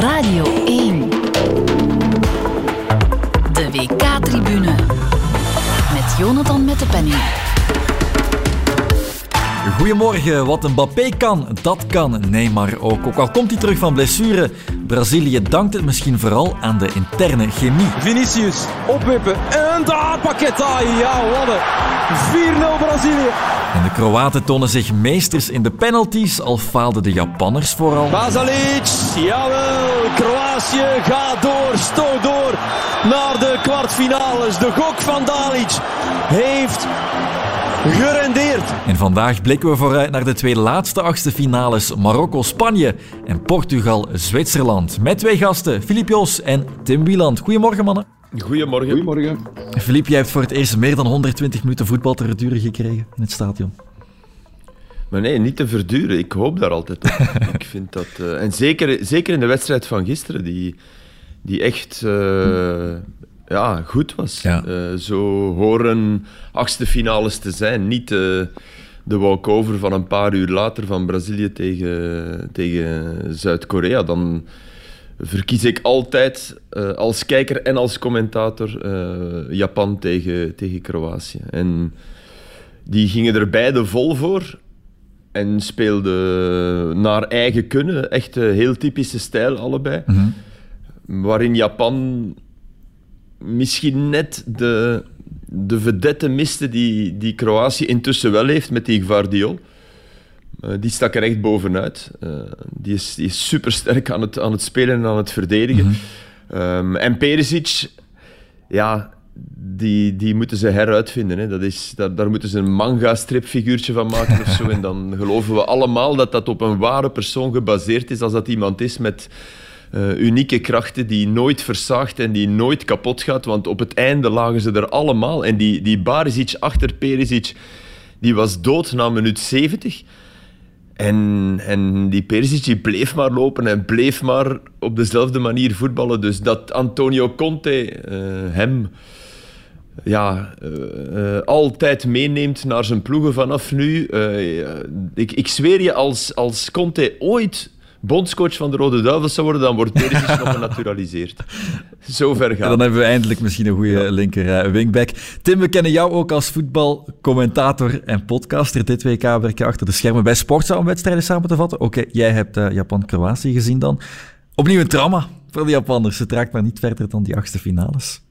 Radio 1. De WK-tribune. Met Jonathan met de penning. Goedemorgen, wat Mbappé kan, dat kan Neymar ook. Ook al komt hij terug van blessure, Brazilië dankt het misschien vooral aan de interne chemie. Vinicius, opwippen en daar Paqueta. Ja, wat een 4-0 Brazilië. En de Kroaten tonen zich meesters in de penalties, al faalden de Japanners vooral. Basalic, jawel, Kroatië gaat door, stoot door naar de kwartfinales. De gok van Dalic heeft gerendeerd. En vandaag blikken we vooruit naar de twee laatste achtste finales Marokko-Spanje en Portugal-Zwitserland. Met twee gasten, Filip Joos en Tim Wieland. Goedemorgen mannen. Goedemorgen. Goedemorgen. Filip, jij hebt voor het eerst meer dan 120 minuten voetbal te verduren gekregen in het stadion. Maar nee, niet te verduren. Ik hoop daar altijd op. ik vind dat... Uh, en zeker, zeker in de wedstrijd van gisteren, die, die echt... Uh, ja, goed was. Ja. Uh, zo horen achtste finales te zijn. Niet uh, de walkover van een paar uur later van Brazilië tegen, tegen Zuid-Korea. Dan verkies ik altijd uh, als kijker en als commentator Japan tegen, tegen Kroatië. En die gingen er beide vol voor. En speelden naar eigen kunnen. Echt heel typische stijl, allebei. Mhm. Waarin Japan misschien net de, de vedette miste die, die Kroatië intussen wel heeft met die Gvardiol. Uh, die stak er echt bovenuit. Uh, die, is, die is supersterk aan het, aan het spelen en aan het verdedigen. Mhm. Um, en Perisic, ja, die, die moeten ze heruitvinden. Hè. Dat is, dat, daar moeten ze een manga-stripfiguurtje van maken of zo. En dan geloven we allemaal dat dat op een ware persoon gebaseerd is, als dat iemand is met uh, unieke krachten die nooit versaagt en die nooit kapot gaat. Want op het einde lagen ze er allemaal. En die, die Barisic achter Perisic, die was dood na minuut 70. En, en die Perisic bleef maar lopen en bleef maar op dezelfde manier voetballen. Dus dat Antonio Conte uh, hem ja, uh, altijd meeneemt naar zijn ploegen vanaf nu. ik, ik zweer je, als, als Conte ooit bondscoach van de Rode Duivels zou worden, dan wordt Perisic nog genaturaliseerd. Zo ver gaat En dan hebben we eindelijk misschien een goede ja. linker uh, wingback. Tim, we kennen jou ook als voetbalcommentator en podcaster. Dit WK werk je achter de schermen bij Sportza om wedstrijden samen te vatten. Oké, okay, jij hebt uh, Japan-Kroatië gezien dan. Opnieuw een trauma voor de Japanners. Het raakt maar niet verder dan die achtste finales.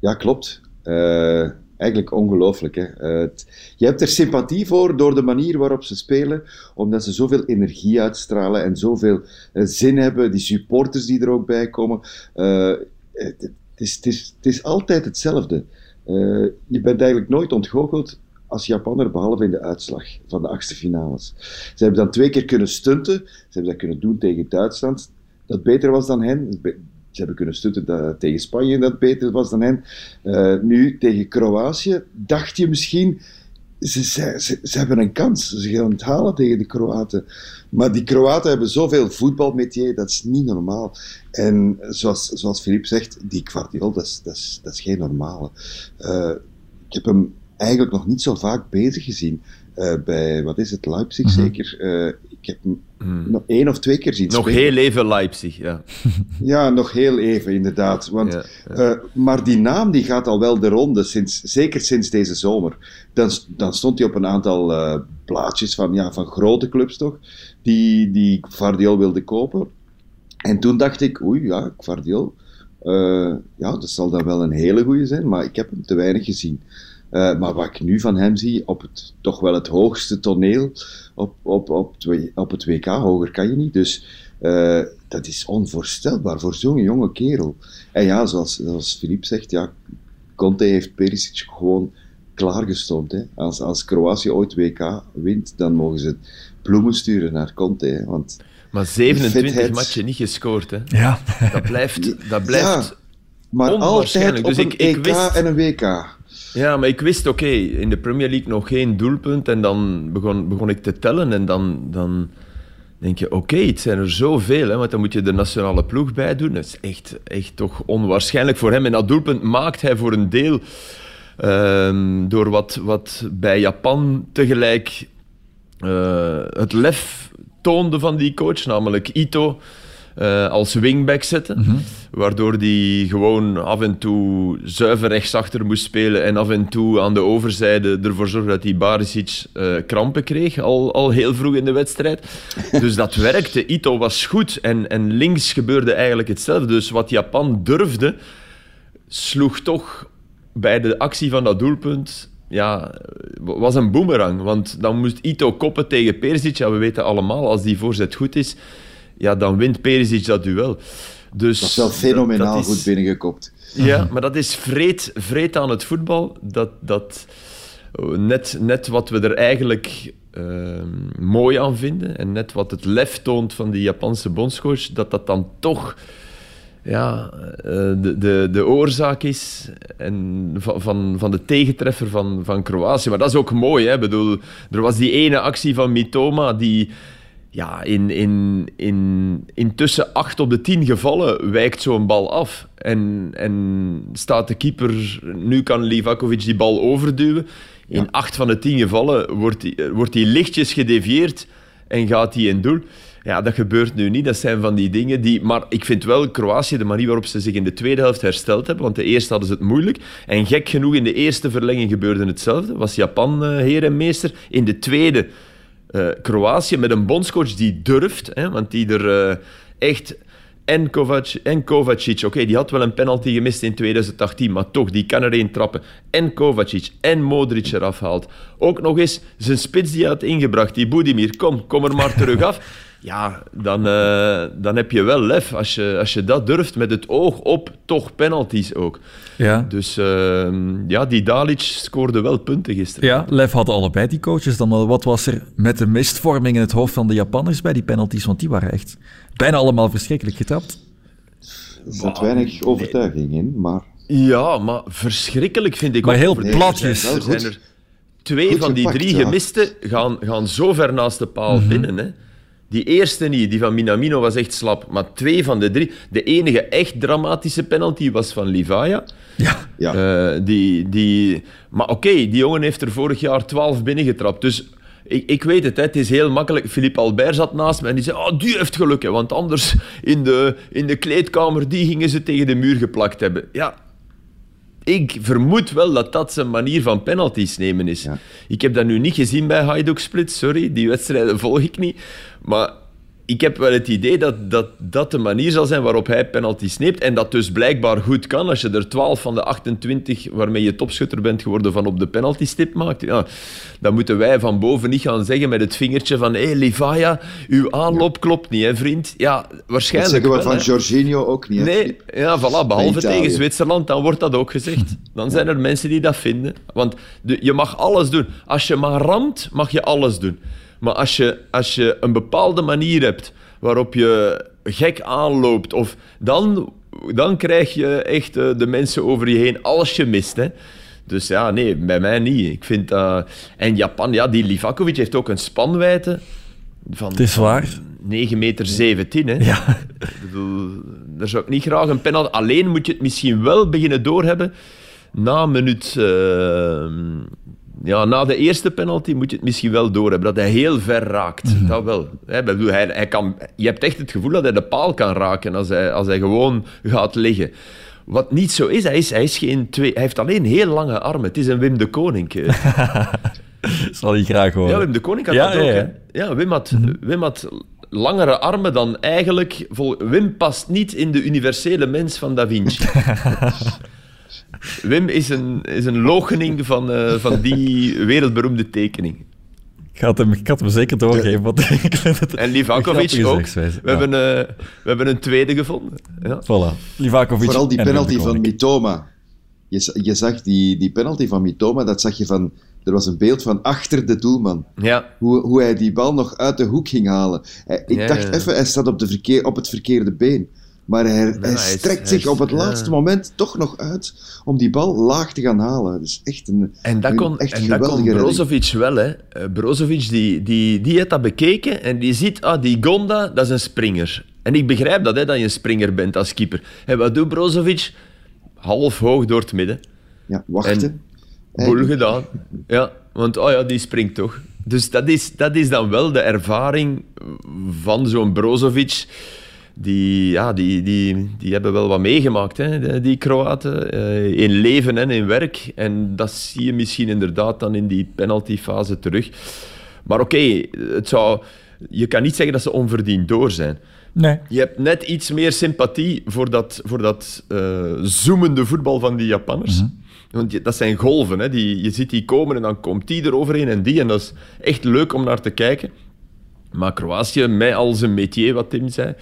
Ja, klopt. Uh, eigenlijk ongelooflijk. Hè? Uh, je hebt er sympathie voor door de manier waarop ze spelen, omdat ze zoveel energie uitstralen en zoveel uh, zin hebben. Die supporters die er ook bij komen. Uh, het, is, altijd hetzelfde. je bent eigenlijk nooit ontgoocheld als Japanner, behalve in de uitslag van de achtste finales. Ze hebben dan twee keer kunnen stunten. Ze hebben dat kunnen doen tegen Duitsland, dat beter was dan hen. Ze hebben kunnen stutten dat, tegen Spanje dat beter was dan hen. Uh, nu tegen Kroatië dacht je misschien, ze, ze, ze, hebben een kans. Ze gaan het halen tegen de Kroaten. Maar die Kroaten hebben zoveel voetbalmetier, dat is niet normaal. En zoals, zoals Filip zegt, die Guardiola, dat is, dat is, dat is geen normale. Uh, ik heb hem eigenlijk nog niet zo vaak bezig gezien. Uh, bij, wat is het, Leipzig Mhm. zeker. Uh, ik heb hem nog één of twee keer zien Nog spelen. heel even Leipzig, ja. Ja, nog heel even, inderdaad. Want, Ja, ja. eh, maar die naam die gaat al wel de ronde, sinds, zeker sinds deze zomer. Dan, dan stond hij op een aantal eh, plaatjes van, ja, van grote clubs toch, die, die Guardiol wilde kopen. En toen dacht ik, oei, ja, Guardiol, eh, ja, dat zal dan wel een hele goede zijn, maar ik heb hem te weinig gezien. Eh, maar wat ik nu van hem zie, op het, toch wel het hoogste toneel, op, op, op, op het WK, hoger kan je niet. Dus eh, dat is onvoorstelbaar voor zo'n jonge kerel. En ja, zoals, zoals Philippe zegt, ja, Conte heeft Perisic gewoon klaargestoomd. Hè. Als, als Kroatië ooit WK wint, dan mogen ze bloemen sturen naar Conte. Hè. Want Maar 27 fitheid. matchen niet gescoord, hè. Ja. Dat blijft... Dat blijft Ja, maar altijd Onwaarschijnlijk. op Dus een ik- ik EK wist- en een WK. Ja, maar ik wist, oké, in de Premier League nog geen doelpunt. En dan begon, begon ik te tellen. En dan, dan denk je, oké, het zijn er zoveel. Hè, want dan moet je de nationale ploeg bij doen. Dat is echt, echt toch onwaarschijnlijk voor hem. En dat doelpunt maakt hij voor een deel ehm, door wat, wat bij Japan tegelijk eh, het lef toonde van die coach. Namelijk Ito. Eh, als wingback zetten. Waardoor hij gewoon af en toe zuiver rechtsachter moest spelen en af en toe aan de overzijde ervoor zorgde dat hij Barisic eh, krampen kreeg, al, al heel vroeg in de wedstrijd. Dus dat werkte. Ito was goed en, en links gebeurde eigenlijk hetzelfde. Dus wat Japan durfde, sloeg toch bij de actie van dat doelpunt ja, was een boemerang. Want dan moest Ito koppen tegen Perisic. Ja, we weten allemaal, als die voorzet goed is, ja, dan wint Perisic dat duel. Dus, Dat is wel fenomenaal is- goed binnengekopt. Ja, maar dat is vreed, vreed aan het voetbal. Dat, dat, oh, net, net wat we er eigenlijk ehm, mooi aan vinden en net wat het lef toont van die Japanse bondscoach, dat dat dan toch ja, eh, de, de, de oorzaak is en van, van, van de tegentreffer van, van Kroatië. Maar dat is ook mooi. Hè? Ik bedoel, er was die ene actie van Mitoma die ja, in, in, in, intussen acht op de tien gevallen wijkt zo'n bal af. En, en staat de keeper, nu kan Livakovic die bal overduwen. In acht van de tien gevallen wordt die, wordt die lichtjes gedevieerd en gaat hij in doel. Ja, dat gebeurt nu niet. Dat zijn van die dingen die... Maar ik vind wel Kroatië, de manier waarop ze zich in de tweede helft hersteld hebben, want de eerste hadden ze het moeilijk. En gek genoeg, in de eerste verlenging gebeurde hetzelfde. Was Japan eh, heer en meester. In de tweede eh, Kroatië met een bondscoach die durft, hè, want die er eh, echt... En, Kovac, en Kovacic, oké, die had wel een penalty gemist in 2018, maar toch, die kan er één trappen. En Kovacic en Modric eraf haalt. Ook nog eens zijn spits die hij had ingebracht, die Budimir. Kom, kom er maar terug af. Ja, dan, eh, dan heb je wel lef als je, als je dat durft met het oog op toch penalties ook. Ja. Dus eh, ja, die Dalic scoorde wel punten gisteren. Ja, Lef hadden allebei die coaches dan. wel. Wat was er met de mistvorming in het hoofd van de Japanners bij die penalties? Want die waren echt bijna allemaal verschrikkelijk getrapt. Er zat weinig overtuiging in, maar Ja, maar verschrikkelijk vind ik Maar ook. heel over- platjes. Er zijn, er twee Goed van die gepakt, drie ja. gemiste gaan, gaan zo ver naast de paal Mhm. binnen. Hè. Die eerste niet, die van Minamino was echt slap. Maar twee van de drie... De enige echt dramatische penalty was van Livaya. Ja. ja. Eh, die, die... Maar oké, die jongen heeft er vorig jaar 12 binnengetrapt. Dus ik, ik weet het, hè, het is heel makkelijk. Philippe Albert zat naast me en die zei: oh, die heeft geluk, hè, want anders in de, in de kleedkamer die gingen ze tegen de muur geplakt hebben. Ja, ik vermoed wel dat dat zijn manier van penalties nemen is. Ja. Ik heb dat nu niet gezien bij Hajduk Split, sorry, die wedstrijden volg ik niet. Maar ik heb wel het idee dat, dat dat de manier zal zijn waarop hij penalties neemt. En dat dus blijkbaar goed kan. Als je er 12 van de 28 waarmee je topschutter bent geworden van op de penaltystip maakt. Ja, dan moeten wij van boven niet gaan zeggen met het vingertje van hé, hey, Livaya, uw aanloop klopt niet, hè, vriend. Ja, dat waarschijnlijk zeggen we wel, van hè. Jorginho ook niet. hè, Nee, ja, voilà, behalve tegen Zwitserland, dan wordt dat ook gezegd. Dan zijn er mensen die dat vinden. Want de- je mag alles doen. Als je maar ramt, mag je alles doen. Maar als je, als je een bepaalde manier hebt waarop je gek aanloopt, of dan, dan krijg je echt eh, de mensen over je heen als je mist. Hè. Dus ja, nee, bij mij niet. Ik vind dat... En Japan, ja, die Livakovic heeft ook een spanwijdte van Het is waar. 9 meter 17. Hè. Ja. Ik bedoel, daar zou ik niet graag een penalty... Alleen moet je het misschien wel beginnen doorhebben na minuut... eh, ja, na de eerste penalty moet je het misschien wel doorhebben. Dat hij heel ver raakt. Dat wel. Hè, bedoel, hij, hij kan, je hebt echt het gevoel dat hij de paal kan raken als hij, als hij gewoon gaat liggen. Wat niet zo is, hij, is, hij, is geen twee, hij heeft alleen heel lange armen. Het is een Wim de Koning. hè. Zal hij graag horen. Ja, Wim de Koning had Ja, dat ook. ja, hè. ja. Ja, Wim had, Wim had langere armen dan eigenlijk... Vol, Wim past niet in de universele mens van Da Vinci. Wim is een, is een logening van, eh, van die wereldberoemde tekening. Ik het hem, ik hem zeker doorgeven. Want ik vind het En Livakovic ook. We, Ja. hebben, eh, we hebben een tweede gevonden. Ja. Voilà. Livakovic Vooral die penalty van. Mitoma. Je, je zag die, die penalty van Mitoma, dat zag je van... Er was een beeld van achter de doelman. ja. Hoe, hoe hij die bal nog uit de hoek ging halen. Hij- ik Ja, dacht ja. even, hij staat op, de verkeer, op het verkeerde been. Maar hij, strekt zich op het laatste moment toch nog uit om die bal laag te gaan halen. Dus echt een, En dat kon, echt en dat kon. Brozovic wel. Hè. Eh, Brozovic die, die, die heeft dat bekeken en die ziet, ah, die Gonda, dat is een springer. En ik begrijp dat, hè, dat je een springer bent als keeper. En wat doet Brozovic? Half hoog door het midden. Ja, wachten. Boel gedaan. Ja, want oh ja, die springt toch. Dus dat is, dat is dan wel de ervaring van zo'n Brozovic. Die, ja, die, die, die hebben wel wat meegemaakt, hè, die Kroaten, uh, in leven en in werk. En dat zie je misschien inderdaad dan in die penaltyfase terug. Maar oké, het zou je kan niet zeggen dat ze onverdiend door zijn. Nee. Je hebt net iets meer sympathie voor dat, voor dat uh, zoemende voetbal van die Japanners. Mhm. Want je, dat zijn golven. Hè. Die, je ziet die komen en dan komt die eroverheen en die. En dat is echt leuk om naar te kijken. Maar Kroatië, met al zijn métier, wat Tim zei,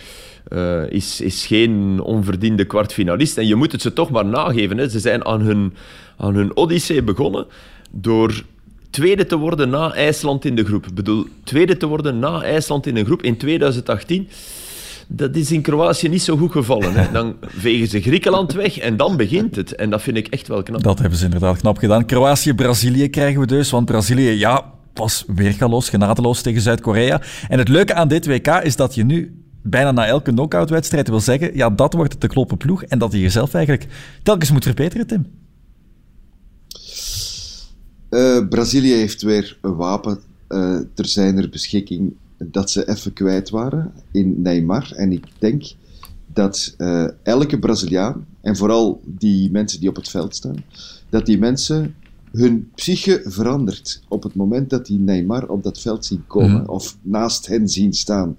uh, is, is geen onverdiende kwartfinalist. En je moet het ze toch maar nageven. Hè. Ze zijn aan hun, aan hun odyssee begonnen door tweede te worden na IJsland in de groep. Ik bedoel, tweede te worden na IJsland in een groep in 2018. Dat is in Kroatië niet zo goed gevallen. Hè. Dan vegen ze Griekenland weg en dan begint het. En dat vind ik echt wel knap. Dat hebben ze inderdaad knap gedaan. Kroatië-Brazilië krijgen we dus. Want Brazilië, ja, was weergaloos, genadeloos tegen Zuid-Korea. En het leuke aan dit WK is dat je nu bijna na elke knockout-wedstrijd wil zeggen, ja, dat wordt het de kloppen ploeg. En dat je jezelf eigenlijk telkens moet verbeteren, Tim. Uh, Brazilië heeft weer een wapen uh, ter zijner beschikking dat ze even kwijt waren in Neymar. En ik denk dat uh, elke Braziliaan, en vooral die mensen die op het veld staan, dat die mensen hun psyche verandert op het moment dat die Neymar op dat veld zien komen mm. of naast hen zien staan.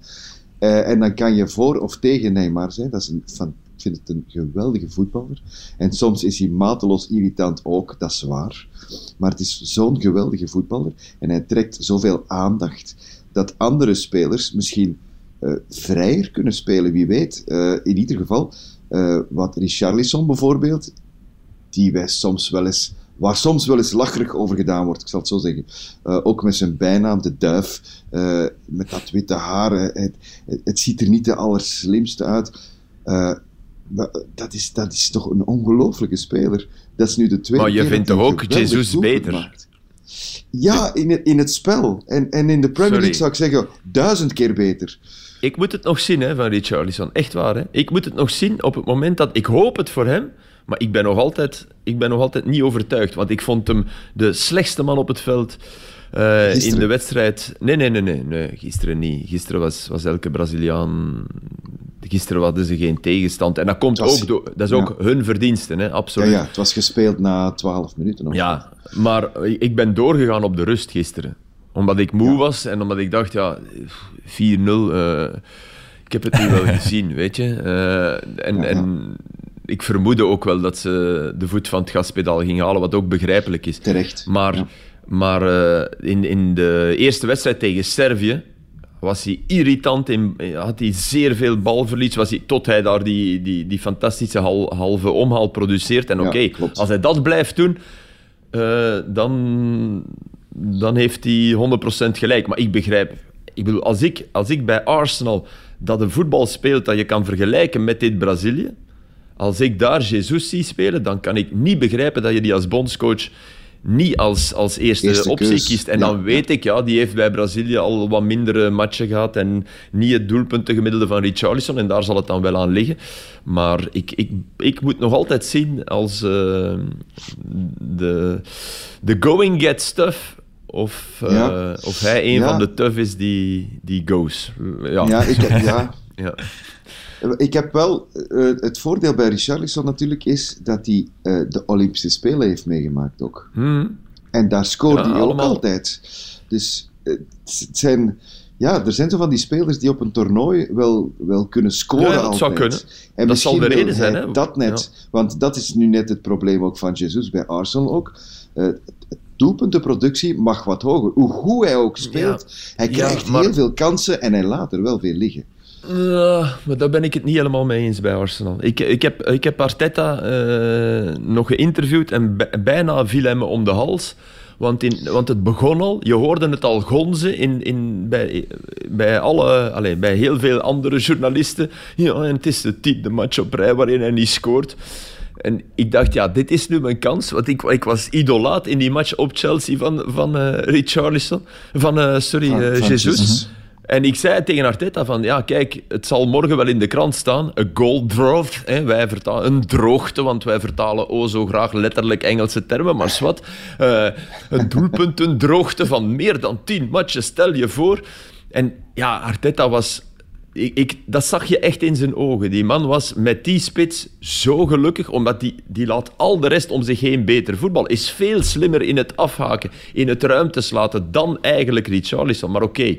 en dan kan je voor of tegen Neymar zijn. Dat is een van vind het een geweldige voetballer. En soms is hij mateloos irritant ook, dat is waar. Maar het is zo'n geweldige voetballer en hij trekt zoveel aandacht dat andere spelers misschien uh, vrijer kunnen spelen, wie weet. Uh, in ieder geval, wat Richarlison bijvoorbeeld, die wij soms wel eens waar soms wel eens lacherig over gedaan wordt, ik zal het zo zeggen. Uh, ook met zijn bijnaam, de duif, uh, met dat witte haar. Het, het, ziet er niet de allerslimste uit. Uh, dat, is, dat is toch een ongelofelijke speler. Dat is nu de tweede Maar je vindt toch ook Jesus beter? Ja, in het, in het spel. En, en in de Premier League zou ik zeggen duizend keer beter. Ik moet het nog zien hè, van Richarlison. Echt waar. Hè? Ik moet het nog zien op het moment dat... Ik hoop het voor hem, maar ik ben nog altijd, ik ben nog altijd niet overtuigd. Want ik vond hem de slechtste man op het veld. Uh, in de wedstrijd. Nee, nee, nee, nee, nee, gisteren niet. Gisteren was, was elke Braziliaan Gisteren hadden ze geen tegenstand. En dat, komt ook door, dat is ook hun verdiensten, hè? absoluut. Ja, ja, het was gespeeld na 12 minuten. Of ja, maar ik ben doorgegaan op de rust gisteren. Omdat ik moe was en omdat ik dacht, ja, 4-0, uh, eh, ik heb het nu wel gezien, weet je. Uh, en, en ik vermoedde ook wel dat ze de voet van het gaspedaal gingen halen, wat ook begrijpelijk is. Terecht. Maar, maar uh, in, in de eerste wedstrijd tegen Servië was hij irritant, in, had hij zeer veel balverlies, was hij, tot hij daar die, die, die fantastische hal, halve omhaal produceert. En oké, als hij dat blijft doen, uh, dan, dan heeft hij 100% gelijk. Maar ik begrijp, ik bedoel, als ik, als ik bij Arsenal dat een voetbal speelt dat je kan vergelijken met dit Brazilië, als ik daar Jesus zie spelen, dan kan ik niet begrijpen dat je die als bondscoach niet als, als eerste, optie kiest. En dan weet ik, ja, die heeft bij Brazilië al wat mindere matchen gehad en niet het doelpuntengemiddelde van Richarlison. En daar zal het dan wel aan liggen. Maar ik, ik, ik moet nog altijd zien als uh, de, de going get stuff of, uh, of hij een van de tough is die, die goes. Ja, ja, ik, ja. ja. Ik heb wel, uh, het voordeel bij Richarlison natuurlijk is dat hij uh, de Olympische Spelen heeft meegemaakt ook. Hmm. En daar scoort ja, hij ook altijd. Dus uh, het zijn, ja, er zijn zo van die spelers die op een toernooi wel, wel kunnen scoren ja, dat altijd. zou kunnen. En dat zal de reden zijn. Hè? Dat net, ja. want dat is nu net het probleem ook van Jesus bij Arsenal ook. doelpuntenproductie mag wat hoger. Hoe goed hij ook speelt, hij krijgt maar... heel veel kansen en hij laat er wel veel liggen. Uh, maar daar ben ik het niet helemaal mee eens bij Arsenal. Ik, ik, heb, ik heb Arteta uh, nog geïnterviewd en bijna viel hij me om de hals. Want, in, want het begon al, je hoorde het al gonzen in, in, bij, bij, alle, allez, bij heel veel andere journalisten. Ja, en het is de tiende match op rij waarin hij niet scoort. En ik dacht, ja, dit is nu mijn kans. Want ik, ik was idolaat in die match op Chelsea van, van uh, Richarlison. Van, sorry, uh, Jesus. Jesus. En ik zei tegen Arteta van, ja, kijk, het zal morgen wel in de krant staan. Een goal drought. Hè, wij vertalen een droogte, want wij vertalen oh zo graag letterlijk Engelse termen, maar zwart. Uh, een doelpunt, een droogte van meer dan tien matchen, stel je voor. En ja, Arteta was ik, ik, dat zag je echt in zijn ogen. Die man was met die spits zo gelukkig, omdat die, die laat al de rest om zich heen beter voetbal. Is veel slimmer in het afhaken, in het ruimtes laten dan eigenlijk Richarlison. Maar oké,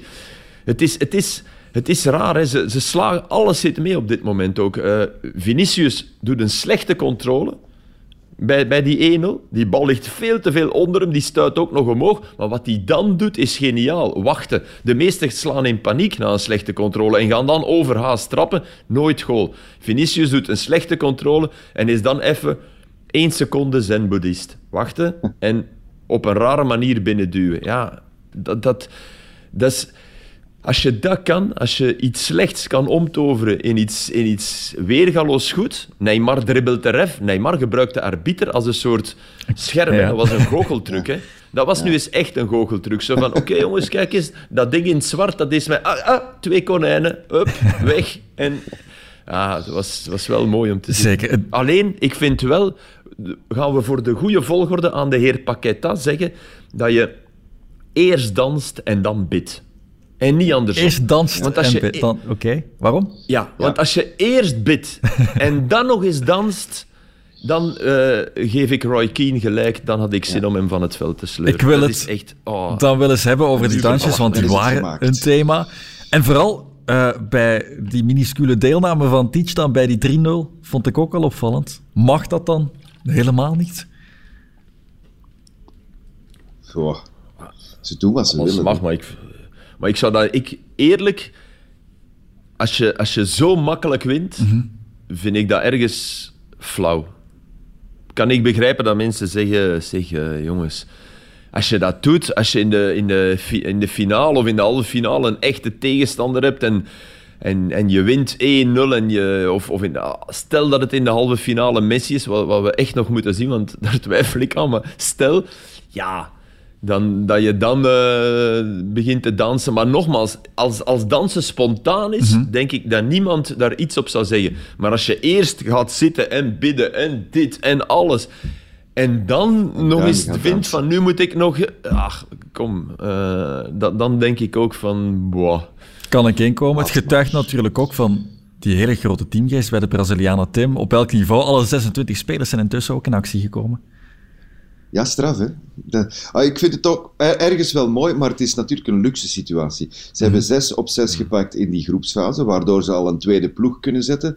het, is, het, is, het is raar. Hè? Ze, ze slagen, alles zit mee op dit moment ook. Uh, Vinicius doet een slechte controle bij, bij die 1-0. Die bal ligt veel te veel onder hem, die stuit ook nog omhoog. Maar wat hij dan doet, is geniaal. Wachten. De meesten slaan in paniek na een slechte controle en gaan dan overhaast trappen. Nooit goal. Vinicius doet een slechte controle en is dan even één seconde zen-boeddhist. Wachten en op een rare manier binnenduwen. Ja, dat... dat, dat is als je dat kan, als je iets slechts kan omtoveren in iets, in iets weergaloos goed. Neymar dribbelt de ref. Neymar gebruikt de arbiter als een soort scherm. Dat was een goocheltruc. Hè. Dat was nu eens echt een goocheltruc. Zo van, oké jongens, kijk eens, dat ding in het zwart, dat is met... Ah, ah, twee konijnen, up, weg. En ja, het was, was wel mooi om te zien. Zeker. Alleen, ik vind wel, gaan we voor de goede volgorde aan de heer Paqueta zeggen, dat je eerst danst en dan bidt. En niet andersom. Eerst danst want als je, dan... Oké, waarom? Ja, want als je eerst bidt en dan nog eens danst... Dan uh, geef ik Roy Keane gelijk. Dan had ik zin om hem van het veld te sleuren. Ik wil dat het echt, oh. dan wel eens hebben over die dansjes, want die waren een thema. En vooral uh, bij die minuscule deelname van Teach dan bij die 3-0 vond ik ook al opvallend. Mag dat dan helemaal niet? Goh. Ze doen wat ze willen. mag, maar ik, maar ik zou dat... Ik, eerlijk, als je, als je zo makkelijk wint, mhm. vind ik dat ergens flauw. Kan ik begrijpen dat mensen zeggen, zeg, uh, jongens... Als je dat doet, als je in de, in, de, in de finale of in de halve finale een echte tegenstander hebt en, en, en je wint 1-0 en je, of, of in de, stel dat het in de halve finale Messi is, wat, wat we echt nog moeten zien, want daar twijfel ik aan, maar stel, ja, dan, dat je dan uh, begint te dansen. Maar nogmaals, als, als dansen spontaan is, mhm. denk ik dat niemand daar iets op zou zeggen. Maar als je eerst gaat zitten en bidden en dit en alles. En dan nog eens vindt van nu moet ik nog. Ach, kom. Uh, dat, dan denk ik ook van. Boah. Kan ik inkomen? Het getuigt natuurlijk ook van die hele grote teamgeest bij de Brazilianen Tim. Op welk niveau? Alle 26 spelers zijn intussen ook in actie gekomen. Ja, straf, hè. ah, ik vind het ook ergens wel mooi, maar het is natuurlijk een luxe situatie. Ze hebben mhm. zes op zes gepakt in die groepsfase, waardoor ze al een tweede ploeg kunnen zetten.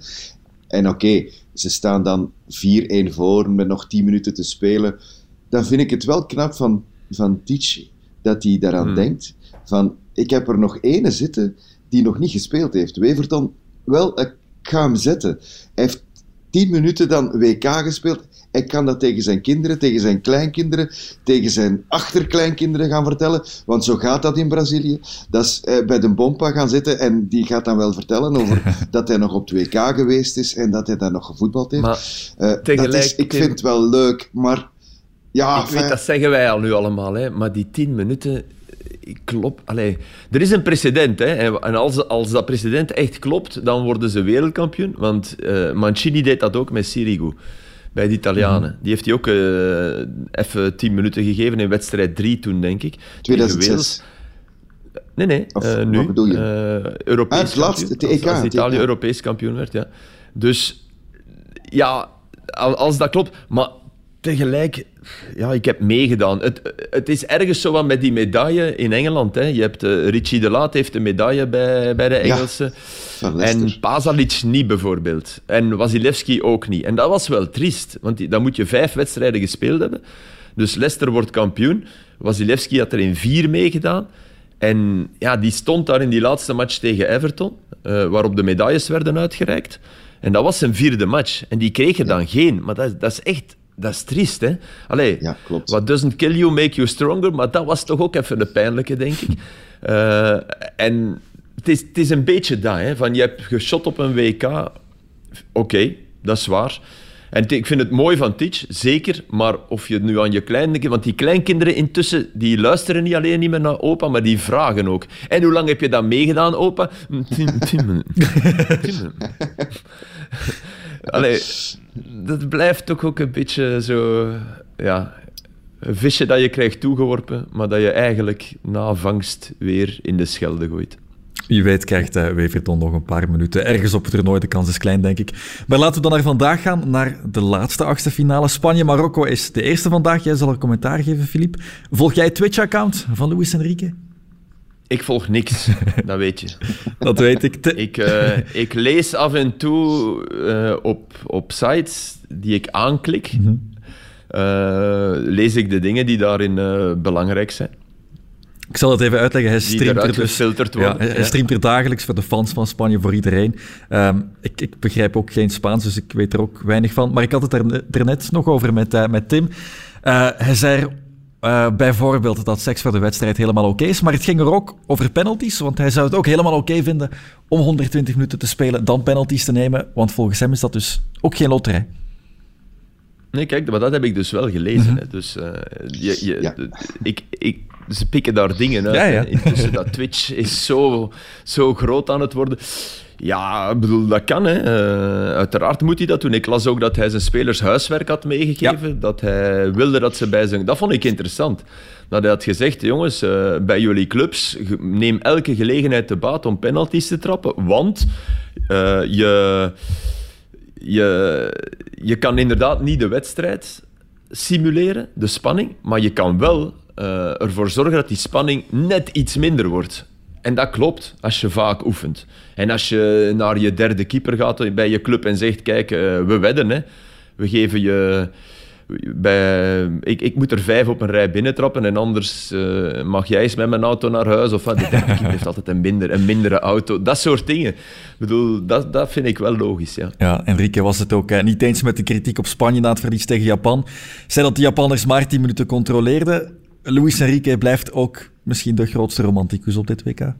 En oké, ze staan dan 4-1 voor met nog 10 minuten te spelen. Dan vind ik het wel knap van, van Tichy dat hij daaraan mhm. denkt. Van, ik heb er nog ene zitten die nog niet gespeeld heeft. Weverton, wel, ik ga hem zetten. Hij heeft 10 minuten dan WK gespeeld. Hij kan dat tegen zijn kinderen, tegen zijn kleinkinderen, tegen zijn achterkleinkinderen gaan vertellen. Want zo gaat dat in Brazilië. Dat is eh, bij de Bompa gaan zitten en die gaat dan wel vertellen over dat hij nog op 2K geweest is en dat hij daar nog gevoetbald heeft. Maar uh, tegelijk, dat is, ik vind het wel leuk, maar... Ja, ik weet, dat zeggen wij al nu allemaal, hè, maar die 10 minuten klopt. Allee, er is een precedent. Hè, en als, als dat precedent echt klopt, dan worden ze wereldkampioen. Want uh, Mancini deed dat ook met Sirigu bij de Italianen. Mhm. Die heeft hij ook uh, even tien minuten gegeven in wedstrijd 3 toen, denk ik. 2006. Nee, nee, of, uh, nu. Wat bedoel je? Uh, Europees ah, het laatste, het EK. Als, Italië Europees kampioen werd, ja. Dus ja, als dat klopt. Maar tegelijk, ja, ik heb meegedaan. Het, het is ergens zo wat met die medaille in Engeland. Hè. Je hebt, uh, Richie de Laat heeft een medaille bij, bij de Engelsen. en Pasalic niet bijvoorbeeld. En Wasilewski ook niet. En dat was wel triest, want dan moet je vijf wedstrijden gespeeld hebben. Dus Leicester wordt kampioen. Wasilewski had er in vier meegedaan. En ja, die stond daar in die laatste match tegen Everton, uh, waarop de medailles werden uitgereikt. En dat was zijn vierde match. En die kreeg er dan geen. Maar dat, dat is echt dat is triest, hè? Allee, ja, klopt. what doesn't kill you, make you stronger. Maar dat was toch ook even de pijnlijke, denk ik. Uh, en het is, het is een beetje dat, hè? Van, je hebt geschot op een WK. Oké, dat is waar. En ik vind het mooi van Teach, zeker. Maar of je het nu aan je kleinkinderen... Want die kleinkinderen intussen, die luisteren niet alleen niet meer naar opa, maar die vragen ook. En hoe lang heb je dat meegedaan, opa? Tien minuten. Allee, dat blijft toch ook een beetje zo... Ja, een visje dat je krijgt toegeworpen, maar dat je eigenlijk na vangst weer in de schelde gooit. Wie weet krijgt uh, Weverton nog een paar minuten ergens op het toernooi. De kans is klein, denk ik. Maar laten we dan naar vandaag gaan, naar de laatste achtste finale. Spanje-Marokko is de eerste vandaag. Jij zal er commentaar geven, Filip. Volg jij Twitch-account van Luis Enrique? Ik volg niks, dat weet je. Dat weet ik. Ik, uh, ik lees af en toe uh, op, op sites die ik aanklik, mm -hmm. uh, lees ik de dingen die daarin belangrijk zijn. Ik zal het even uitleggen. Hij streamt, er, dus, ja, hij streamt er dagelijks voor de fans van Spanje, voor iedereen. Um, ik, ik, begrijp ook geen Spaans, dus ik weet er ook weinig van. Maar ik had het er, er net nog over met, met Tim. hij zei er uh, bijvoorbeeld dat seks voor de wedstrijd helemaal oké okay is. Maar het ging er ook over penalties. Want hij zou het ook helemaal oké okay vinden om 120 minuten te spelen, dan penalties te nemen. Want volgens hem is dat dus ook geen loterij. Nee, kijk, maar dat heb ik dus wel gelezen. Mm -hmm. Dus uh, je, je, ja. ik, ik, ze pikken daar dingen uit. Ja, ja. Intussen, dat Twitch is zo, zo groot aan het worden. Ja, ik bedoel, dat kan. Hè. Uh, uiteraard moet hij dat doen. Ik las ook dat hij zijn spelers huiswerk had meegegeven. Ja. Dat hij wilde dat ze bij zijn... Dat vond ik interessant. Dat hij had gezegd, jongens, uh, bij jullie clubs, neem elke gelegenheid te baat om penalties te trappen. Want uh, je, je, je kan inderdaad niet de wedstrijd simuleren, de spanning. Maar je kan wel ervoor zorgen dat die spanning net iets minder wordt. En dat klopt als je vaak oefent. En als je naar je derde keeper gaat bij je club en zegt: Kijk, uh, we wedden, hè. we geven je. Bij, ik, ik moet er vijf op een rij binnentrappen en anders uh, mag jij eens met mijn auto naar huis. Of wat. De derde keeper heeft altijd een, minder, een mindere auto. Dat soort dingen. Ik bedoel, dat, dat vind ik wel logisch. Ja, ja Enrique was het ook niet eens met de kritiek op Spanje na het verlies tegen Japan. Zei dat de Japanners maar 10 minuten controleerden. Luis Enrique blijft ook misschien de grootste romanticus op dit WK.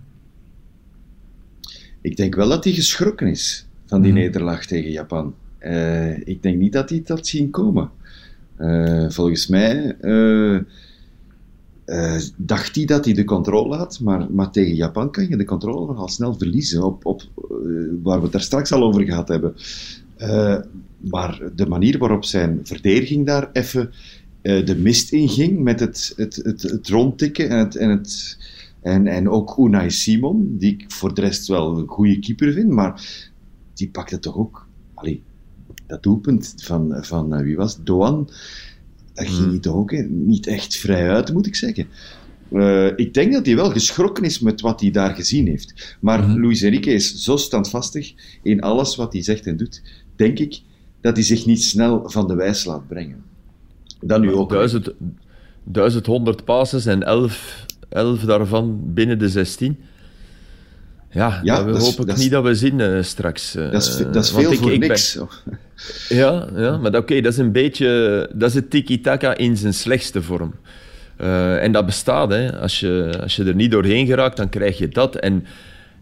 Ik denk wel dat hij geschrokken is van die mm. nederlaag tegen Japan. Uh, ik denk niet dat hij dat zien komen. Uh, volgens mij uh, dacht hij dat hij de controle had, maar, maar, tegen Japan kan je de controle al snel verliezen, op, op, waar we het daar straks al over gehad hebben. maar de manier waarop zijn verdediging daar even de mist inging met het, het, het, het rondtikken en het, en het en, en ook Unai Simon, die ik voor de rest wel een goede keeper vind, maar die pakte toch ook... Allee, dat doelpunt van, van uh, wie was Doan, dat ging mm. toch ook niet echt vrij uit, moet ik zeggen. Uh, ik denk dat hij wel geschrokken is met wat hij daar gezien heeft. Maar mm. Luis Enrique is zo standvastig in alles wat hij zegt en doet, denk ik dat hij zich niet snel van de wijs laat brengen. Dan nu ook. 1100 passes en 11 11 daarvan binnen de 16. Ja, ja we hopen niet dat we zien uh, straks. Uh, dat is, dat is veel ik, voor ik niks. Ben... ja, ja, maar oké, okay, dat is een beetje... Dat is het tiki-taka in zijn slechtste vorm. Uh, en dat bestaat, hè. Als je, als je er niet doorheen geraakt, dan krijg je dat. En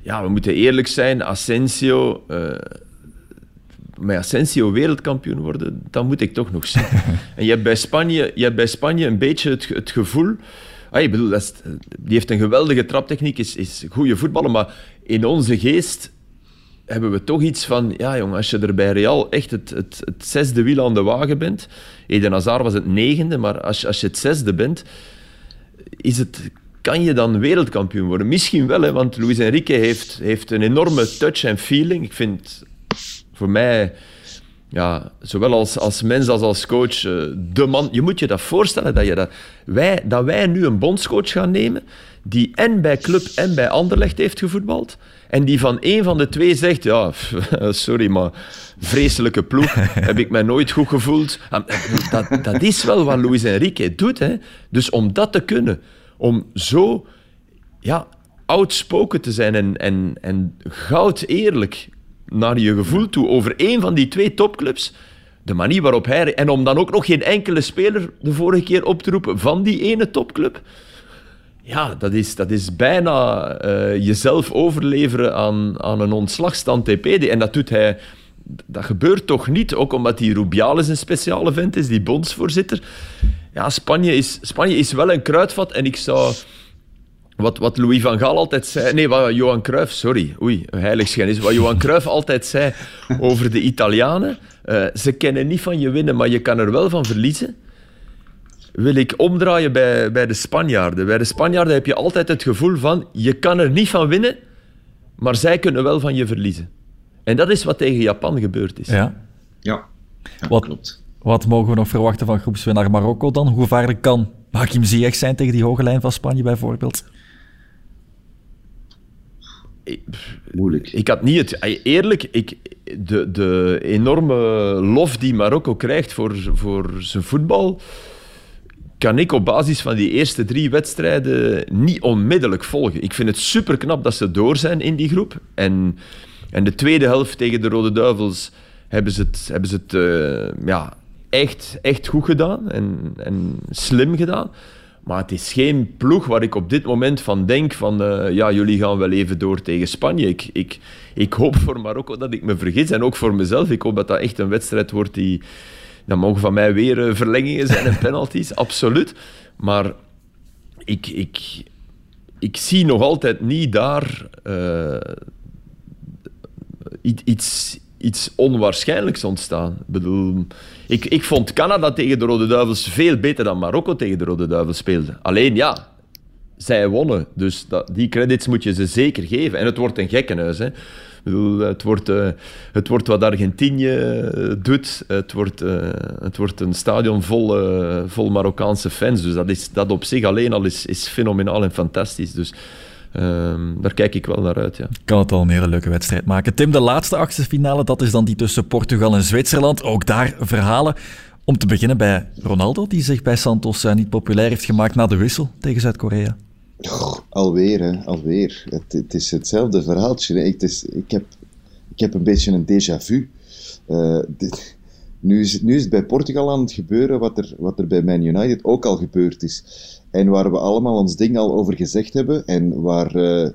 ja, we moeten eerlijk zijn, Asensio... maar Asensio wereldkampioen worden, dat moet ik toch nog zien. en je hebt bij Spanje, je hebt bij Spanje een beetje het, het gevoel Ah, ik bedoel, dat die heeft een geweldige traptechniek, is, is goede voetballer, maar in onze geest hebben we toch iets van, ja jong, als je er bij Real echt het, het, het zesde wiel aan de wagen bent, Eden Hazard was het negende, maar als, je, als je het zesde bent, is het, kan je dan wereldkampioen worden? Misschien wel, hè, want Luis Enrique heeft, heeft een enorme touch en feeling. Ik vind voor mij ja, zowel als, als mens als als coach, eh, de man. Je moet je dat voorstellen dat, je dat, wij, dat wij nu een bondscoach gaan nemen die en bij club en bij Anderlecht heeft gevoetbald. En die van één van de twee zegt: Ja, sorry, maar vreselijke ploeg. heb ik mij nooit goed gevoeld. Ah, dat, dat is wel wat Luis Enrique doet. Hè. Dus om dat te kunnen, om zo ja, outspoken te zijn en, en, en goud eerlijk naar je gevoel toe over één van die twee topclubs. De manier waarop hij. En om dan ook nog geen enkele speler de vorige keer op te roepen van die ene topclub. Ja, dat is, dat is bijna uh, jezelf overleveren aan, aan een ontslagstand TP. En dat doet hij. Dat gebeurt toch niet, ook omdat die Rubiales een speciale vent is, die bondsvoorzitter. Ja, Spanje is, Spanje is wel een kruidvat en ik zou wat, wat Louis van Gaal altijd zei... Nee, wat Johan Cruijff... Sorry, oei, heiligschennis. Wat Johan Cruijff altijd zei over de Italianen... Uh, ze kennen niet van je winnen, maar je kan er wel van verliezen. Wil ik omdraaien bij, bij de Spanjaarden. Bij de Spanjaarden heb je altijd het gevoel van... Je kan er niet van winnen, maar zij kunnen wel van je verliezen. En dat is wat tegen Japan gebeurd is. Ja. Ja, ja Wat- klopt. Wat mogen we nog verwachten van groepswinnaar Marokko dan? Hoe gevaarlijk kan Hakim Ziyech zijn tegen die hoge lijn van Spanje bijvoorbeeld? Moeilijk. Ik had niet het... Eerlijk, ik, de, de enorme lof die Marokko krijgt voor, voor zijn voetbal, kan ik op basis van die eerste drie wedstrijden niet onmiddellijk volgen. Ik vind het super knap dat ze door zijn in die groep. En, en de tweede helft tegen de Rode Duivels hebben ze het, hebben ze het eh, ja, echt, echt goed gedaan en, en slim gedaan. Maar het is geen ploeg waar ik op dit moment van denk van eh, ja, jullie gaan wel even door tegen Spanje. Ik, ik, ik hoop voor Marokko dat ik me vergis en ook voor mezelf. Ik hoop dat dat echt een wedstrijd wordt die... Dat mogen van mij weer eh, verlengingen zijn en penalties, absoluut. Maar ik, ik, ik zie nog altijd niet daar eh, iets, iets onwaarschijnlijks ontstaan. Ik bedoel, ik, ik vond Canada tegen de Rode Duivels veel beter dan Marokko tegen de Rode Duivels speelde. Alleen ja, zij wonnen. Dus dat, die credits moet je ze zeker geven. En het wordt een gekkenhuis. Hè. Bedoel, het, wordt, eh, het wordt wat Argentinië eh, doet. Het wordt, eh, het wordt een stadion vol, vol Marokkaanse fans. Dus dat, is, dat op zich alleen al is, is fenomenaal en fantastisch. Dus ehm, daar kijk ik wel naar uit. Ja. Kan het al een hele leuke wedstrijd maken. Tim, de laatste achtste finale, dat is dan die tussen Portugal en Zwitserland. Ook daar verhalen. Om te beginnen bij Ronaldo, die zich bij Santos eh, niet populair heeft gemaakt na de wissel tegen Zuid-Korea. Alweer, hè, alweer. Het, het is hetzelfde verhaaltje. hè. Ik, het is, ik, heb, ik heb een beetje een déjà vu. Eh, dit- nu, is het, nu is bij Portugal aan het gebeuren wat er, wat er bij Man United ook al gebeurd is. En waar we allemaal ons ding al over gezegd hebben. En waar eh,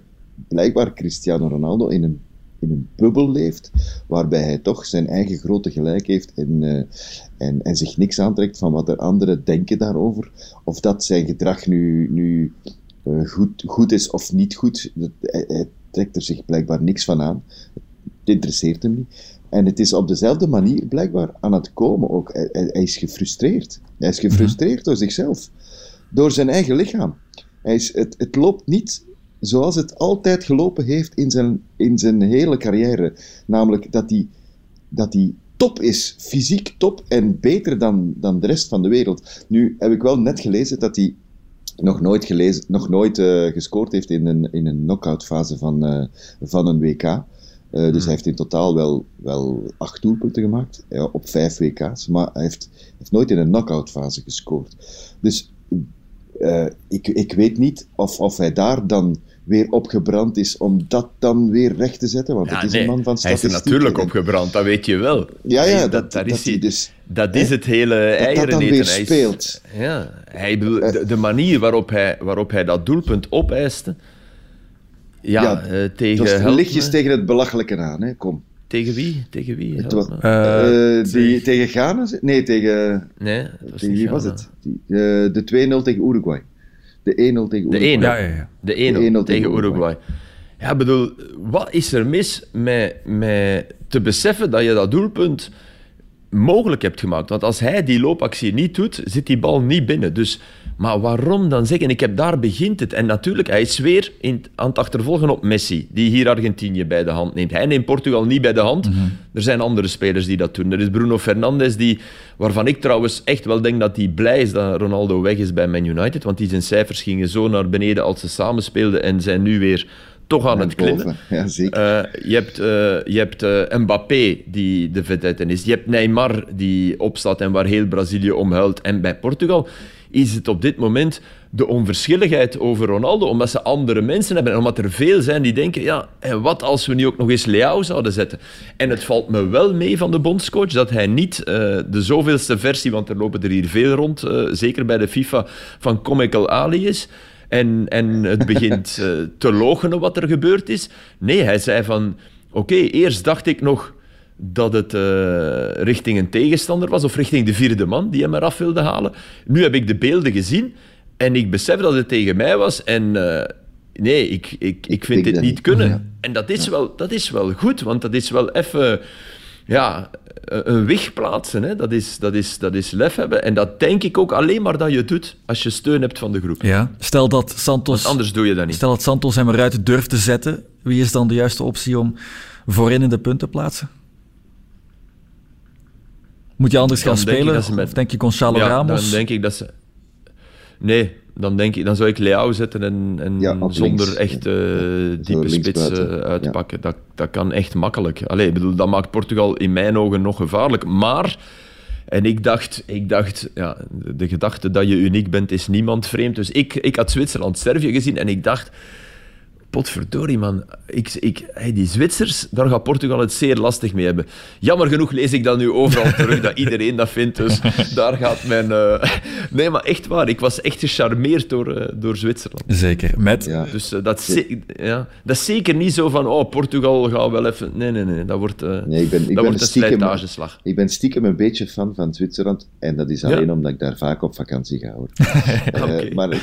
blijkbaar Cristiano Ronaldo in een, in een bubbel leeft. Waarbij hij toch zijn eigen grote gelijk heeft. En, eh, en, en zich niks aantrekt van wat er anderen denken daarover. Of dat zijn gedrag nu, nu eh, goed, goed is of niet goed. Dat, hij trekt er zich blijkbaar niks van aan. Het interesseert hem niet. En het is op dezelfde manier blijkbaar aan het komen ook. Hij, is gefrustreerd. Hij is gefrustreerd door zichzelf. Door zijn eigen lichaam. Hij is, het, het loopt niet zoals het altijd gelopen heeft in zijn, in zijn hele carrière. Namelijk dat hij, dat hij top is, fysiek top en beter dan, dan de rest van de wereld. Nu heb ik wel net gelezen dat hij nog nooit, gelezen, nog nooit eh, gescoord heeft in een, in een knock-out fase van, eh, van een WK. Eh, dus hij heeft in totaal wel, wel acht doelpunten gemaakt ja, op vijf WK's, maar hij heeft, heeft nooit in een knock-out fase gescoord. Dus eh, ik, ik weet niet of, of hij daar dan weer opgebrand is om dat dan weer recht te zetten, want het is een man van hij is er statistiek. natuurlijk en- opgebrand, dat weet je wel. Ja, ja, dat, dat is hij hij. dus... Dat is het hele eieren dat weer Hij is- speelt. ja, hij, de, de manier waarop hij, waarop hij dat doelpunt opeiste. Ja, Ja, eh, Het tegen, help lichtjes me. tegen het belachelijke aan, hè? kom. tegen wie? Tegen wie? Was. Eh, eh, die, tegen Ghana? Nee, tegen... nee, het was tegen wie was het? Die, eh, de 2-0 tegen Uruguay. De 1-0 tegen De Uruguay. 1 Ja, ja, ja. De 1 De 1-0 tegen tegen Uruguay. Ja, bedoel, wat is er mis met, met te beseffen dat je dat doelpunt mogelijk hebt gemaakt? Want als hij die loopactie niet doet, zit die bal niet binnen. Dus, maar waarom dan zeggen? Ik heb daar begint het. En natuurlijk, hij is weer in, aan het achtervolgen op Messi, die hier Argentinië bij de hand neemt. Hij neemt Portugal niet bij de hand. Er zijn andere spelers die dat doen. Er is Bruno Fernandes, die, waarvan ik trouwens echt wel denk dat hij blij is dat Ronaldo weg is bij Man United. Want die zijn cijfers gingen zo naar beneden als ze samen speelden en zijn nu weer toch aan het klimmen. Ja, zeker. Eh, je hebt, eh, je hebt eh, Mbappé, die de vedette is. Je hebt Neymar, die opstaat en waar heel Brazilië om huilt. En bij Portugal is het op dit moment de onverschilligheid over Ronaldo, omdat ze andere mensen hebben. En omdat er veel zijn die denken, ja, en wat als we nu ook nog eens Leao zouden zetten? En het valt me wel mee van de bondscoach dat hij niet eh, de zoveelste versie, want er lopen er hier veel rond, eh, zeker bij de FIFA, van Comical Ali is. En, en het begint eh, te logenen wat er gebeurd is. Nee, hij zei van... Oké, eerst dacht ik nog dat het eh, richting een tegenstander was, of richting de vierde man die hem eraf wilde halen. Nu heb ik de beelden gezien en ik besef dat het tegen mij was. En eh, nee, ik, ik, ik vind dit niet kunnen. Ja. En dat is, wel, dat is wel goed, want dat is wel even... Ja, een weg plaatsen, hè, dat, is, dat, is, dat is lef hebben. En dat denk ik ook alleen maar dat je doet als je steun hebt van de groep. Ja. Stel dat Santos, Want anders doe je dat niet. stel dat Santos hem eruit durft te zetten, wie is dan de juiste optie om voorin in de punten te plaatsen? Moet je anders Dan gaan denk spelen? met- Of denk je Gonzalo ja, Ramos? dan denk ik dat ze... Nee, dan, denk ik, dan zou ik Leao zetten en, en Ja, op zonder links. echt eh, diepe links spits eh, buiten. uitpakken. Dat, dat kan echt makkelijk. Allee, ik bedoel, dat maakt Portugal in mijn ogen nog gevaarlijk. Maar... En ik dacht, ik dacht ja, de, de gedachte dat je uniek bent, is niemand vreemd. Dus ik, ik had Zwitserland-Servië gezien en ik dacht... Potverdorie, man. Ik, ik, hey, die Zwitsers, daar gaat Portugal het zeer lastig mee hebben. Jammer genoeg lees ik dat nu overal terug, dat iedereen dat vindt. Dus daar gaat mijn... eh, Nee, maar echt waar. Ik was echt gecharmeerd door, eh, door Zwitserland. Zeker. Met, Ja. Dus eh, dat, ze- ja, dat is zeker niet zo van... Oh, Portugal gaat wel even... Nee, nee, nee. Dat wordt, eh, Nee, ik ben, ik dat ben wordt een stiekem, slijtageslag. ik ben stiekem een beetje fan van Zwitserland. En dat is Ja. alleen omdat ik daar vaak op vakantie ga. Hoor. Oké. maar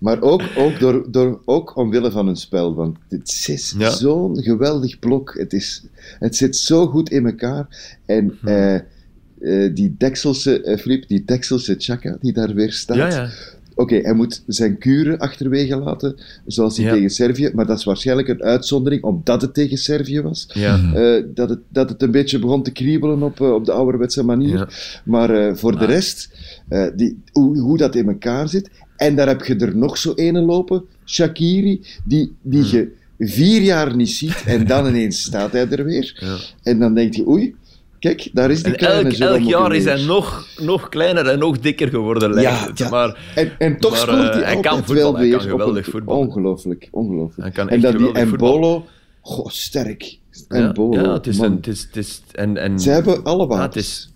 maar ook, ook, door, door, ook omwille van hun spel. Want het is Ja. zo'n geweldig blok. Het, is, het zit zo goed in elkaar. En Hm. eh, eh, die Dekselse, eh, Filip, die Dekselse Chaka die daar weer staat. Ja, ja. Oké, hij moet zijn kuren achterwege laten, zoals hij Ja. tegen Servië. Maar dat is waarschijnlijk een uitzondering, omdat het tegen Servië was. ja. Eh, dat, het, dat het een beetje begon te kriebelen op, op de ouderwetse manier. Ja. Maar voor de rest, eh, die, hoe, hoe dat in elkaar zit. En daar heb je er nog zo ene lopen, Shakiri, die, die Hmm. je vier jaar niet ziet en dan ineens staat hij er weer. Ja. En dan denk je, oei, kijk, daar is die En kleine elk, jaar is hij nog, nog kleiner en nog dikker geworden, lijkt Ja, het. ja. Maar En, en toch Maar, scoort hij hij kan wel voetballen, hij weer kan op geweldig een- voetballen. Ongelooflijk, ongelooflijk. Hij kan en dat die. Embolo, goh, sterk. ja, Embolo, ja, het is een... Het is, het is, en, en, Ze hebben alle ja, het wapens. is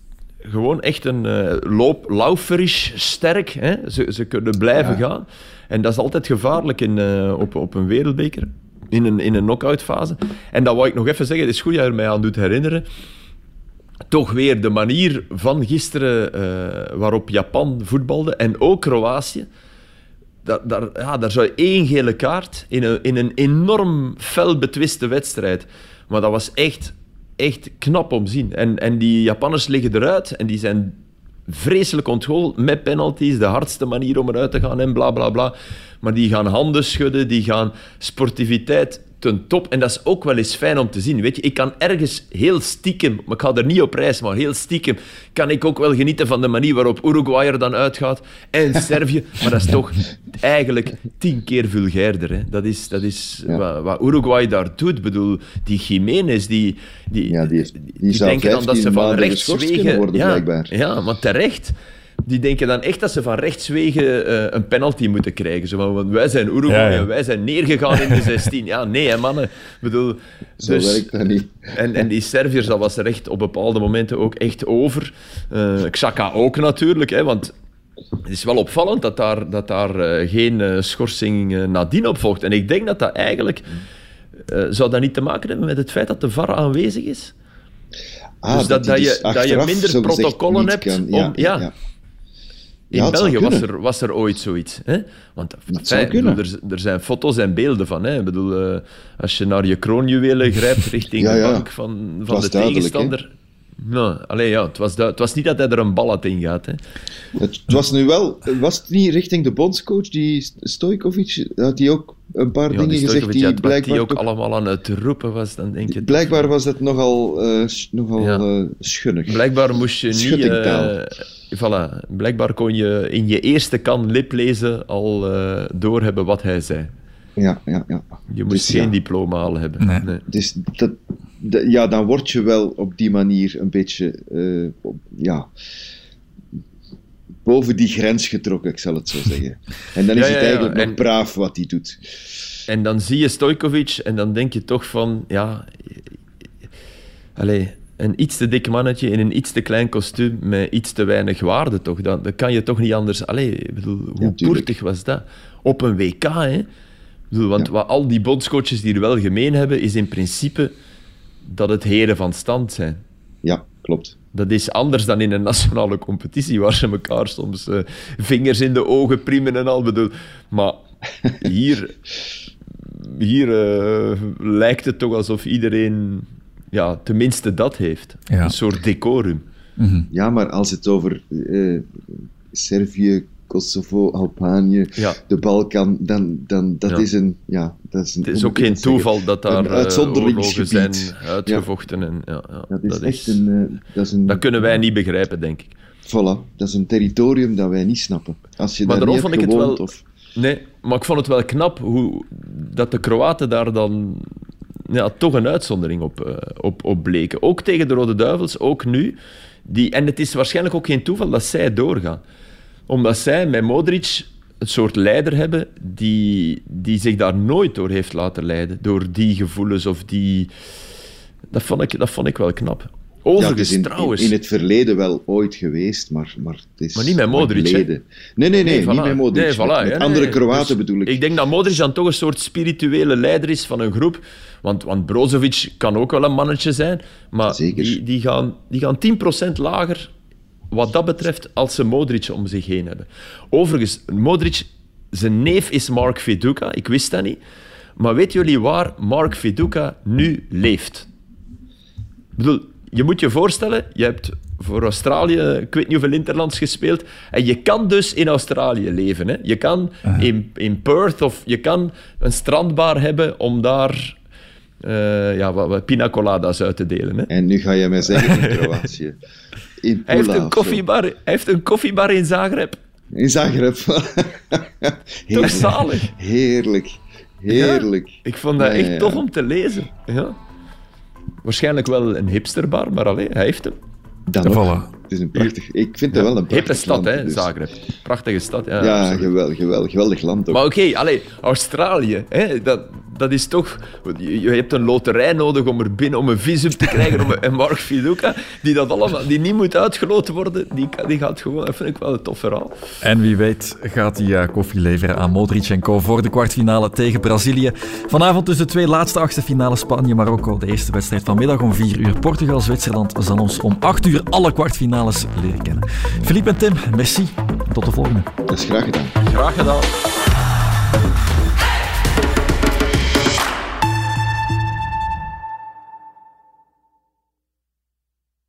gewoon echt een eh loop, lauferisch, sterk. Hè? Ze, ze kunnen blijven Ja. gaan. En dat is altijd gevaarlijk in, eh, op, op een wereldbeker. In een, in een knock-out fase. En dat wou ik nog even zeggen. Het is goed dat je er mij aan doet herinneren. Toch weer de manier van gisteren eh, waarop Japan voetbalde. En ook Kroatië. Daar, daar, ja, daar zou je één gele kaart in een, in een enorm fel betwiste wedstrijd. Maar dat was echt, echt knap om zien. En, en die Japanners liggen eruit en die zijn vreselijk ontgoocheld met penalties, de hardste manier om eruit te gaan en bla bla bla. Maar die gaan handen schudden, die gaan sportiviteit ten top. En dat is ook wel eens fijn om te zien. Weet je, ik kan ergens heel stiekem, maar ik ga er niet op reis, maar heel stiekem, kan ik ook wel genieten van de manier waarop Uruguay er dan uitgaat en Servië. Maar dat is toch eigenlijk tien keer vulgairder. Hè. Dat is, dat is Ja. wat, wat Uruguay daar doet. Ik bedoel, die Jiménez, die, die, Ja, die denken dan dat ze 15 van maanden rechts geschorst wegen... kunnen worden, ja, blijkbaar. ja, maar terecht. Die denken dan echt dat ze van rechtswege eh, een penalty moeten krijgen. Zo van, want wij zijn Uruguay Ja, ja. en wij zijn neergegaan in de 16. Ja, nee, hè, mannen. Ik bedoel, Zo dus- werkt dat niet. en, en die Serviërs, dat was er echt op bepaalde momenten ook echt over. Eh Xhaka ook natuurlijk, hè, want het is wel opvallend dat daar, dat daar eh, geen eh, schorsing eh, nadien op volgt. En ik denk dat dat eigenlijk... eh, zou dat niet te maken hebben met het feit dat de VAR aanwezig is? Ah, Dus dat- dat je- dus dat je minder protocollen hebt kan- om- Ja, ja. In Ja, België was er, was er ooit zoiets. Hè? Want fijn, bedoel, er, er zijn foto's en beelden van. Hè? Ik bedoel, eh, als je naar je kroonjuwelen grijpt richting Ja, de bank van, van de tegenstander. Nou, allee, ja, het, was het was niet dat hij er een ballet in gaat. Hè? Het was nu wel, was het niet richting de bondscoach, die Stojkovic, had die ook een paar Ja, dingen die gezegd die wat blijkbaar die ook toch- allemaal aan het roepen was, dan denk je... Blijkbaar was dat nogal, eh, sch- nogal Ja. eh, schunnig. Blijkbaar moest je niet... Eh, voilà, blijkbaar kon je in je eerste kan lip lezen al eh, doorhebben wat hij zei. Ja, ja, ja. Je moest Dus geen ja. diploma al hebben. Nee. Dus dat, ja, dan word je wel op die manier een beetje, eh, op- ja, boven die grens getrokken, ik zal het zo zeggen. En dan is Ja, het ja, ja. eigenlijk nog En- braaf wat hij doet. En dan zie je Stojkovic en dan denk je toch van, ja... Allee, een iets te dik mannetje in een iets te klein kostuum met iets te weinig waarde, toch? Dat, dat kan je toch niet anders... Allee, ik bedoel, hoe poertig was dat? Op een WK, hè? Ik bedoel, want Ja. wat al die bondscoaches die er wel gemeen hebben, is in principe dat het heren van stand zijn. Ja, klopt. Dat is anders dan in een nationale competitie, waar ze elkaar soms eh, vingers in de ogen priemen en al. Bedoel. Maar hier, hier eh, lijkt het toch alsof iedereen ja, tenminste dat heeft. Ja. Een soort decorum. Ja, maar als het over eh, Servië, Kosovo, Albanië, Ja. de Balkan, dan, dan dat Ja. is een... Ja, dat is een Het is ook geen zeggen? toeval dat daar eh, uitzonderingsgebied. zijn uitgevochten. En, ja, ja, Dat is dat, echt is, een... eh, dat, is een dat kunnen wij niet begrijpen, denk ik. Voilà, dat is een territorium dat wij niet snappen. Als je Maar daar vond ik het wel- of... Nee, maar ik vond het wel knap hoe, dat de Kroaten daar dan ja, toch een uitzondering op, eh, op, op bleken. Ook tegen de Rode Duivels, ook nu. Die, en het is waarschijnlijk ook geen toeval dat zij doorgaan. Omdat zij met Modric een soort leider hebben die, die zich daar nooit door heeft laten leiden. Door die gevoelens of die... Dat vond ik, dat vond ik wel knap. Overigens, in, trouwens... in het verleden wel ooit geweest, maar, maar het is... Maar niet met Modric. Nee, nee, nee, voilà. niet met Modric. Nee, voilà, met ja, met nee, andere nee. Kroaten Dus bedoel ik. Ik denk dat Modric dan toch een soort spirituele leider is van een groep. Want, want Brozovic kan ook wel een mannetje zijn. Maar Zeker. die, die, gaan, die gaan 10% lager wat dat betreft als ze Modric om zich heen hebben. Overigens, Modric, zijn neef is Mark Viduka. Ik wist dat niet. Maar weten jullie waar Mark Viduka nu leeft? Ik bedoel, je moet je voorstellen, je hebt voor Australië, ik weet niet hoeveel interlands gespeeld, en je kan dus in Australië leven. Hè? Je kan in, in Perth of je kan een strandbar hebben om daar eh, ja, wat, wat pina coladas uit te delen. Hè? En nu ga je mij zeggen in Kroatië. In Hij heeft, een koffiebar, hij heeft een koffiebar in Zagreb. In Zagreb. Toch heerlijk. zalig. Heerlijk. Heerlijk. Ik vond dat Ja, echt ja, tof om te lezen. Ja. Waarschijnlijk wel een hipsterbar, maar alleen, hij heeft hem. Dan. Voilà. Is een prachtig... Ik vind het wel een prachtig Hippe stad, land, hè, dus. Zagreb. Prachtige stad. Ja, Ja, geweldig, geweldig, geweldig land ook. Maar oké, allee, Australië, hè, dat, dat is toch... Je, je hebt een loterij nodig om er binnen, om een visum te krijgen. om een, en Mark Viduka, die dat allemaal, die niet moet uitgeloten worden, die, die gaat gewoon... Dat vind ik wel een tof verhaal. En wie weet gaat hij eh, koffie leveren aan Modric en Co. voor de kwartfinale tegen Brazilië. Vanavond dus de twee laatste achtste finale Spanje, Marokko. De eerste wedstrijd vanmiddag om 4 uur. Portugal-Zwitserland zal ons om 8 uur alle kwartfinales leren kennen. Philippe en Tim, merci. Tot de volgende. Dat is graag gedaan. Graag gedaan.